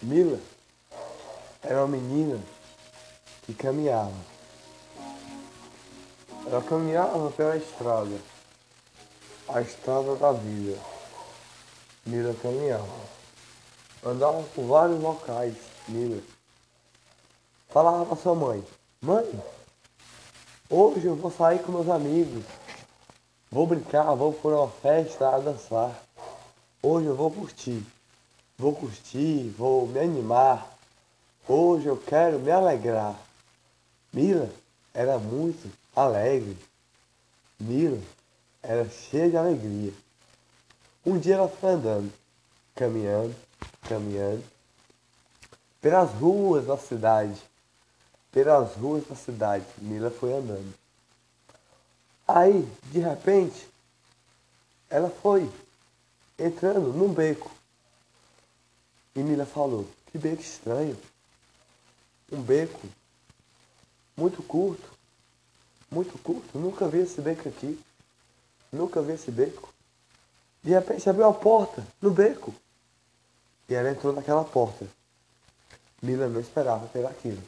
Mila era uma menina que caminhava. Ela caminhava pela estrada, a estrada da vida. Mila caminhava. Andava por vários locais, Mila. Falava para sua mãe, mãe, hoje eu vou sair com meus amigos. Vou brincar, vou por uma festa a dançar. Hoje eu vou curtir. Vou curtir, vou me animar. Hoje eu quero me alegrar. Mila era muito alegre. Mila era cheia de alegria. Um dia ela foi andando, caminhando, caminhando, pelas ruas da cidade. Pelas ruas da cidade, Mila foi andando. Aí, de repente, ela foi entrando num beco. E Mila falou, que beco estranho. Um beco muito curto. Muito curto. Nunca vi esse beco aqui. Nunca vi esse beco. De repente abriu a porta no beco. E ela entrou naquela porta. Mila não esperava por aquilo.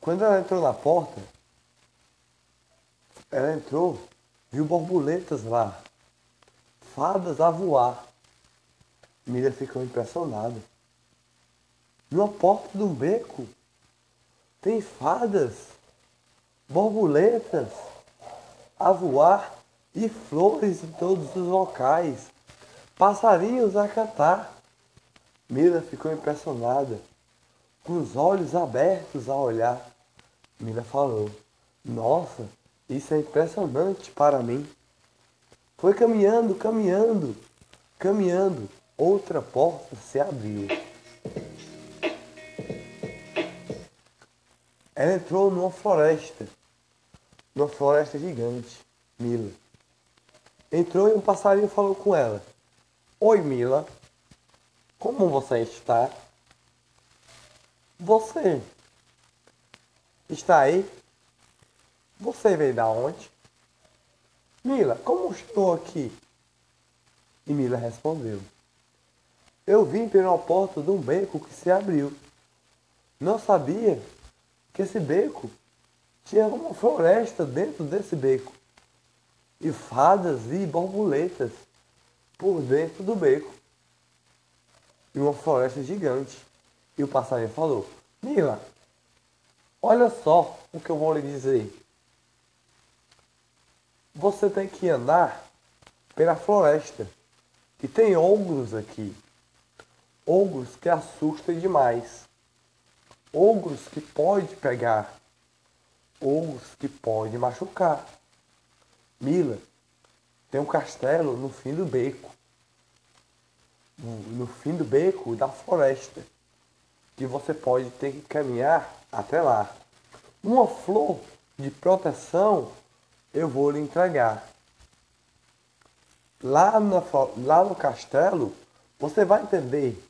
Quando ela entrou na porta, ela entrou, viu borboletas lá, fadas a voar. Miriam ficou impressionada. Numa porta de um beco tem fadas, borboletas a voar e flores em todos os locais, passarinhos a cantar. Mira ficou impressionada, com os olhos abertos a olhar. Mira falou: Nossa, isso é impressionante para mim. Foi caminhando, caminhando, caminhando. Outra porta se abriu. Ela entrou numa floresta. Numa floresta gigante. Mila. Entrou e um passarinho falou com ela. Oi, Mila. Como você está? Você está aí? Você veio da onde? Mila, como estou aqui? E Mila respondeu: Eu vim pela porta de um beco que se abriu. Não sabia que esse beco tinha uma floresta dentro desse beco. E fadas e borboletas por dentro do beco. E uma floresta gigante. E o passarinho falou: Mila, olha só o que eu vou lhe dizer você tem que andar pela floresta. E tem ogros aqui. Ogros que assustam demais. Ogros que pode pegar. Ogros que pode machucar. Mila, tem um castelo no fim do beco. No fim do beco da floresta. Que você pode ter que caminhar até lá. Uma flor de proteção eu vou lhe entregar. Lá no, lá no castelo, você vai entender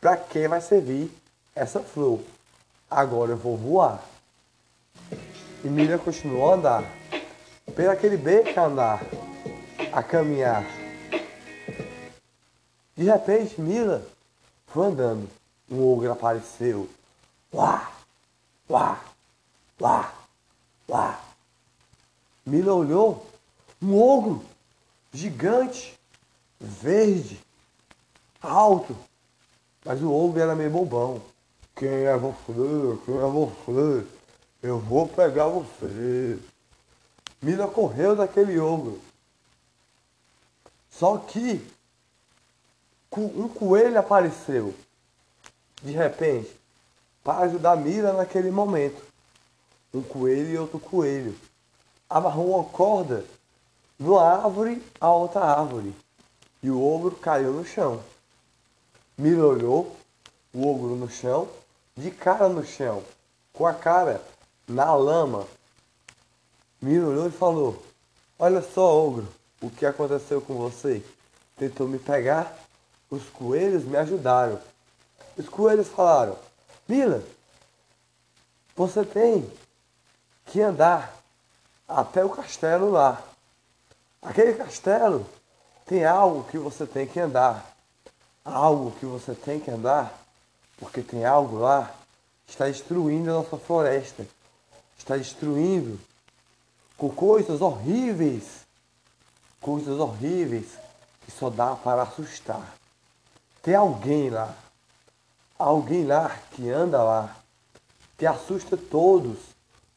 para que vai servir essa flor. Agora eu vou voar. E Miriam continuou a andar. Pelo aquele beco a andar, a caminhar. De repente, Mila foi andando. Um ogro apareceu. Uá, uá, uá, uá. Mila olhou um ogro gigante, verde, alto. Mas o ogro era meio bobão. Quem é você? Quem é você? Eu vou pegar você. Mila correu daquele ogro. Só que um coelho apareceu. De repente, para ajudar Mila naquele momento. Um coelho e outro coelho amarrou uma corda de uma árvore a outra árvore e o ogro caiu no chão. Mila olhou o ogro no chão, de cara no chão, com a cara na lama. Mila olhou e falou: Olha só, ogro, o que aconteceu com você? Tentou me pegar, os coelhos me ajudaram. Os coelhos falaram: Mila, você tem que andar até o castelo lá. Aquele castelo tem algo que você tem que andar. Algo que você tem que andar, porque tem algo lá que está destruindo a nossa floresta. Está destruindo com coisas horríveis. Coisas horríveis que só dá para assustar. Tem alguém lá. Alguém lá que anda lá. Que assusta todos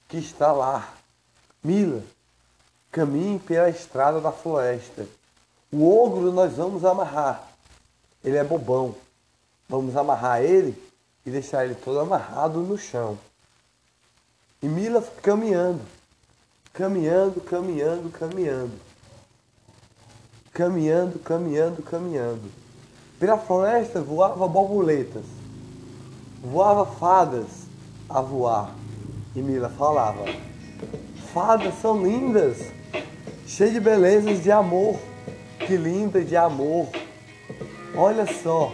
que está lá. Mila, caminhe pela estrada da floresta. O ogro nós vamos amarrar. Ele é bobão. Vamos amarrar ele e deixar ele todo amarrado no chão. E Mila caminhando, caminhando, caminhando, caminhando. Caminhando, caminhando, caminhando. Pela floresta voava borboletas, voava fadas a voar. E Mila falava: Fadas são lindas, cheias de belezas de amor. Que linda de amor. Olha só.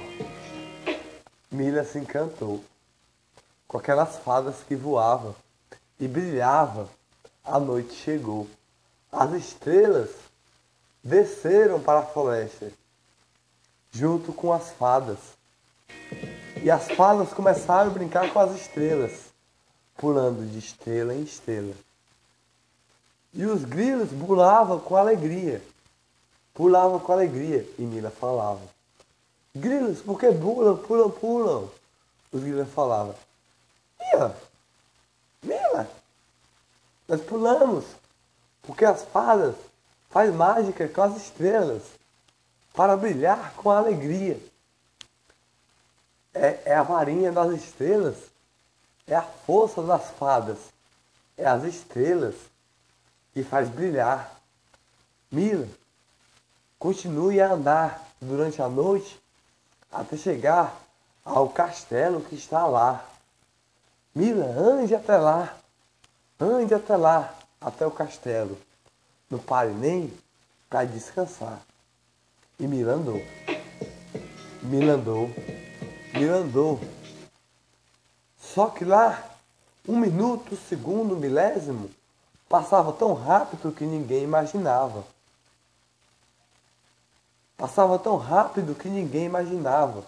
Mila se encantou com aquelas fadas que voavam e brilhavam. A noite chegou. As estrelas desceram para a floresta junto com as fadas. E as fadas começaram a brincar com as estrelas, pulando de estrela em estrela. E os grilos pulavam com alegria. Pulavam com alegria. E Mila falava. Grilos, por que pulam, pulam, pulam? Os grilos falavam. Mila, Mila, nós pulamos. Porque as fadas faz mágica com as estrelas. Para brilhar com alegria. É, é a varinha das estrelas. É a força das fadas. É as estrelas e faz brilhar. Mila, continue a andar durante a noite até chegar ao castelo que está lá. Mila, ande até lá, ande até lá, até o castelo. Não pare nem para descansar. E Mila andou. Mila andou. Mila andou. Só que lá, um minuto, segundo, milésimo, Passava tão rápido que ninguém imaginava. Passava tão rápido que ninguém imaginava.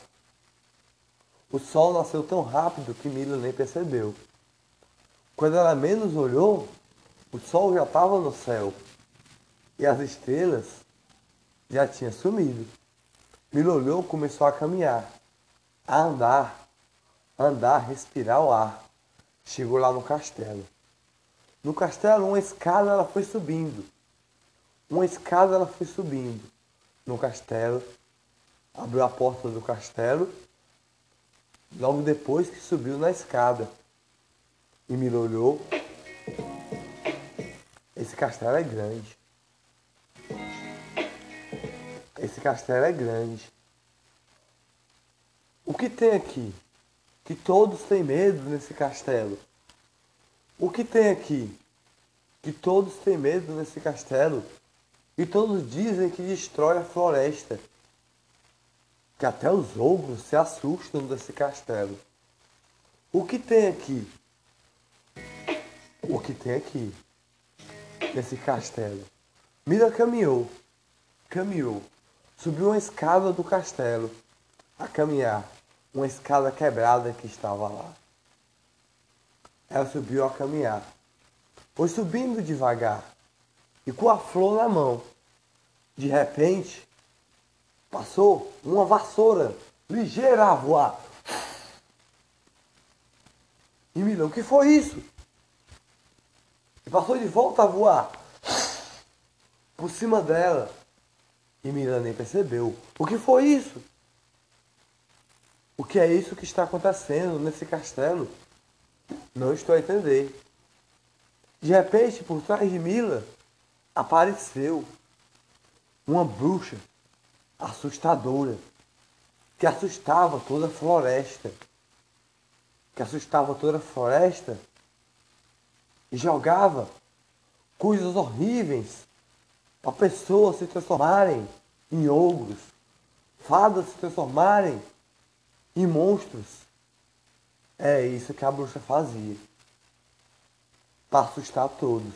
O sol nasceu tão rápido que Mila nem percebeu. Quando ela menos olhou, o sol já estava no céu e as estrelas já tinham sumido. Mila olhou e começou a caminhar, a andar, andar, respirar o ar. Chegou lá no castelo. No castelo, uma escada ela foi subindo. Uma escada ela foi subindo. No castelo, abriu a porta do castelo. Logo depois que subiu na escada. E me olhou. Esse castelo é grande. Esse castelo é grande. O que tem aqui? Que todos têm medo nesse castelo. O que tem aqui? Que todos têm medo nesse castelo. E todos dizem que destrói a floresta. Que até os ogros se assustam desse castelo. O que tem aqui? O que tem aqui? Nesse castelo. Mira caminhou. Caminhou. Subiu uma escada do castelo. A caminhar. Uma escada quebrada que estava lá. Ela subiu a caminhar. Foi subindo devagar e com a flor na mão. De repente, passou uma vassoura ligeira a voar. E Milão, o que foi isso? E passou de volta a voar por cima dela. E Mila nem percebeu. O que foi isso? O que é isso que está acontecendo nesse castelo? Não estou a entender. De repente, por trás de Mila, apareceu uma bruxa assustadora que assustava toda a floresta. Que assustava toda a floresta e jogava coisas horríveis para pessoas se transformarem em ogros, fadas se transformarem em monstros. É isso que a bruxa fazia. Para assustar todos.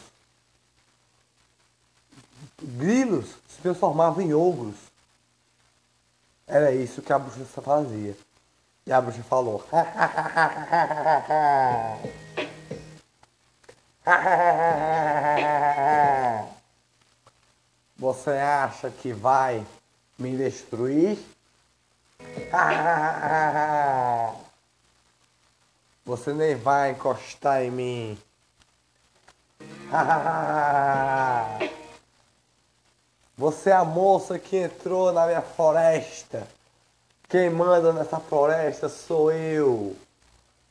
grilos se transformavam em ogros. Era isso que a bruxa fazia. E a bruxa falou: Você acha que vai me destruir? Você nem vai encostar em mim. Você é a moça que entrou na minha floresta. Quem manda nessa floresta sou eu.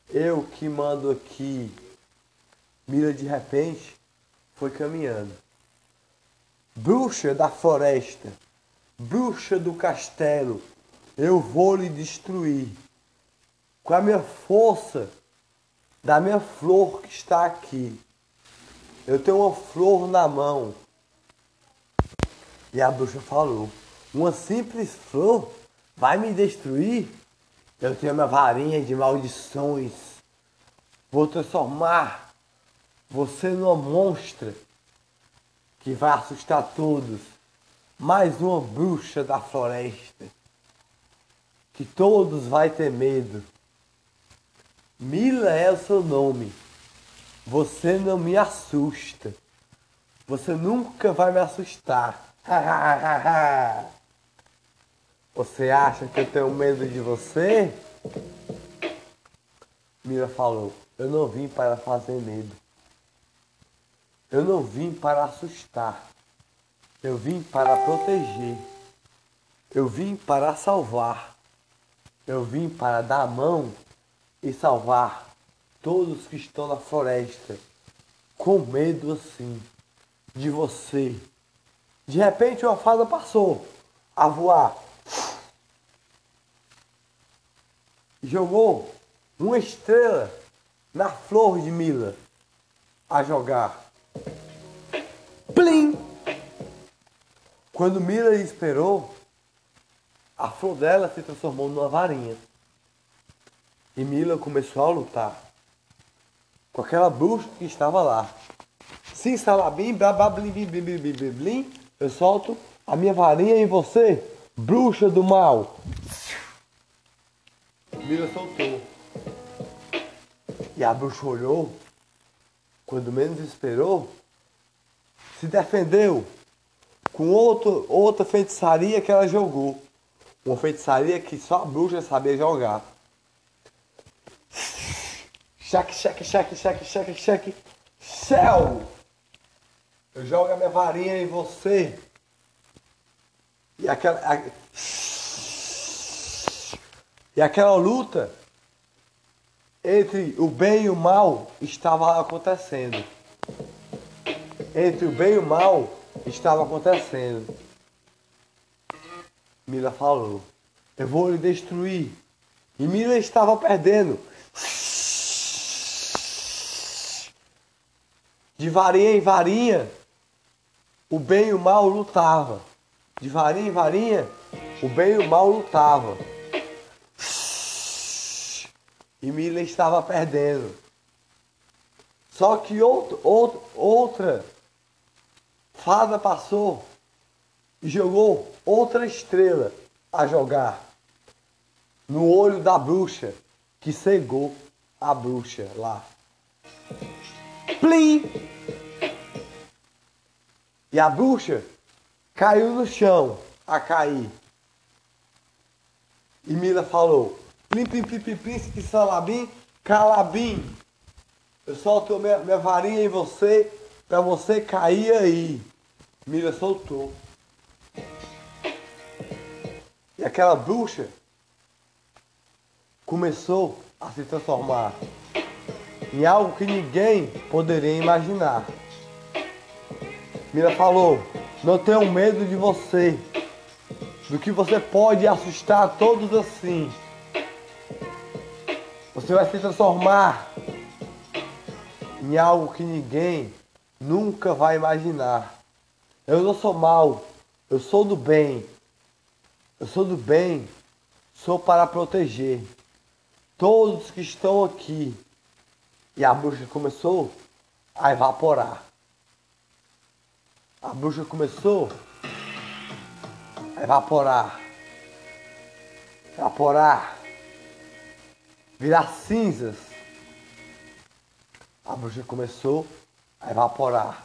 Eu que mando aqui. Mira de repente foi caminhando. Bruxa da floresta, bruxa do castelo, eu vou lhe destruir. Com a minha força da minha flor que está aqui. Eu tenho uma flor na mão. E a bruxa falou: Uma simples flor vai me destruir? Eu tenho minha varinha de maldições. Vou transformar você numa monstra que vai assustar todos. Mais uma bruxa da floresta que todos vai ter medo. Mila é o seu nome. Você não me assusta. Você nunca vai me assustar. Você acha que eu tenho medo de você? Mila falou: Eu não vim para fazer medo. Eu não vim para assustar. Eu vim para proteger. Eu vim para salvar. Eu vim para dar a mão e salvar todos que estão na floresta com medo assim de você. De repente uma fada passou a voar. Jogou uma estrela na flor de Mila a jogar. Plim! Quando Mila esperou, a flor dela se transformou numa varinha. E Mila começou a lutar com aquela bruxa que estava lá. Sim, salabim, blabablim, blim, blim, blim, blim, blim, eu solto a minha varinha em você, bruxa do mal. Mila soltou. E a bruxa olhou, quando menos esperou, se defendeu com outro, outra feitiçaria que ela jogou. Uma feitiçaria que só a bruxa sabia jogar. Cheque, cheque, cheque, cheque, cheque, cheque. Céu! Eu jogo a minha varinha em você. E aquela. A... E aquela luta entre o bem e o mal estava acontecendo. Entre o bem e o mal estava acontecendo. Mila falou: Eu vou lhe destruir. E Mila estava perdendo. De varinha em varinha, o bem e o mal lutavam. De varinha em varinha, o bem e o mal lutavam. E Mila estava perdendo. Só que outro, outro, outra fada passou e jogou outra estrela a jogar no olho da bruxa que cegou a bruxa lá. Plim! E a bruxa caiu no chão a cair. E Mila falou: Plim, plim, plim, plim, príncipe salabim, calabim. Eu solto minha, minha varinha em você para você cair aí. Mila soltou. E aquela bruxa começou a se transformar em algo que ninguém poderia imaginar. Mira falou: Não tenho medo de você, do que você pode assustar todos assim. Você vai se transformar em algo que ninguém nunca vai imaginar. Eu não sou mal, eu sou do bem. Eu sou do bem, sou para proteger todos que estão aqui e a bruxa começou a evaporar. A bruxa começou a evaporar, evaporar, virar cinzas. A bruxa começou a evaporar,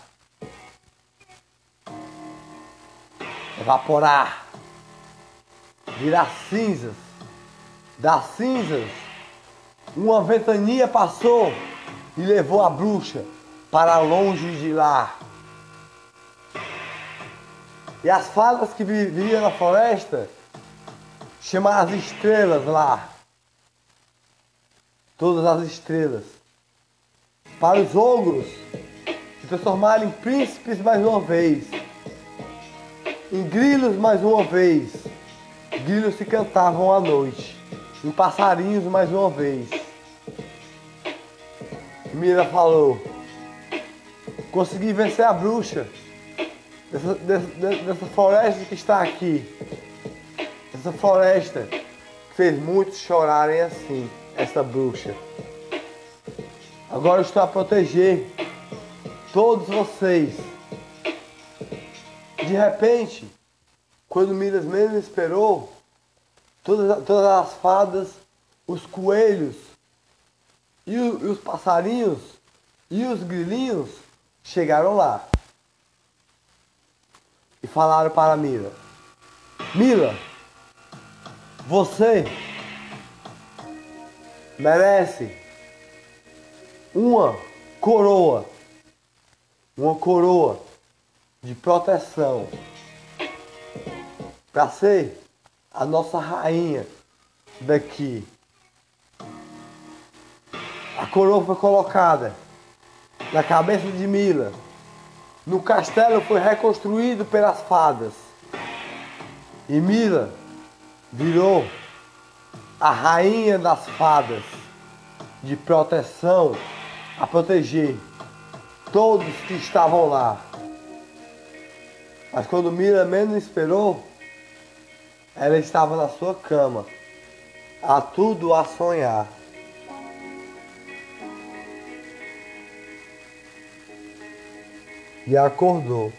evaporar, virar cinzas. Das cinzas, uma ventania passou e levou a bruxa para longe de lá. E as fadas que viviam na floresta chamaram as estrelas lá. Todas as estrelas. Para os ogros se transformarem em príncipes mais uma vez. Em grilos mais uma vez. Grilos se cantavam à noite. Em passarinhos mais uma vez. Mira falou: Consegui vencer a bruxa dessa, dessa, dessa floresta que está aqui. Essa floresta que fez muitos chorarem assim, essa bruxa. Agora estou a proteger todos vocês. De repente, quando Miras menos esperou, todas, todas as fadas, os coelhos e, o, e os passarinhos e os grilinhos chegaram lá e falaram para Mila: Mila, você merece uma coroa, uma coroa de proteção para ser a nossa rainha daqui. A coroa foi colocada na cabeça de Mila no castelo foi reconstruído pelas fadas. E Mila virou a rainha das fadas de proteção a proteger todos que estavam lá. Mas quando Mila menos esperou, ela estava na sua cama, a tudo a sonhar. E acordou.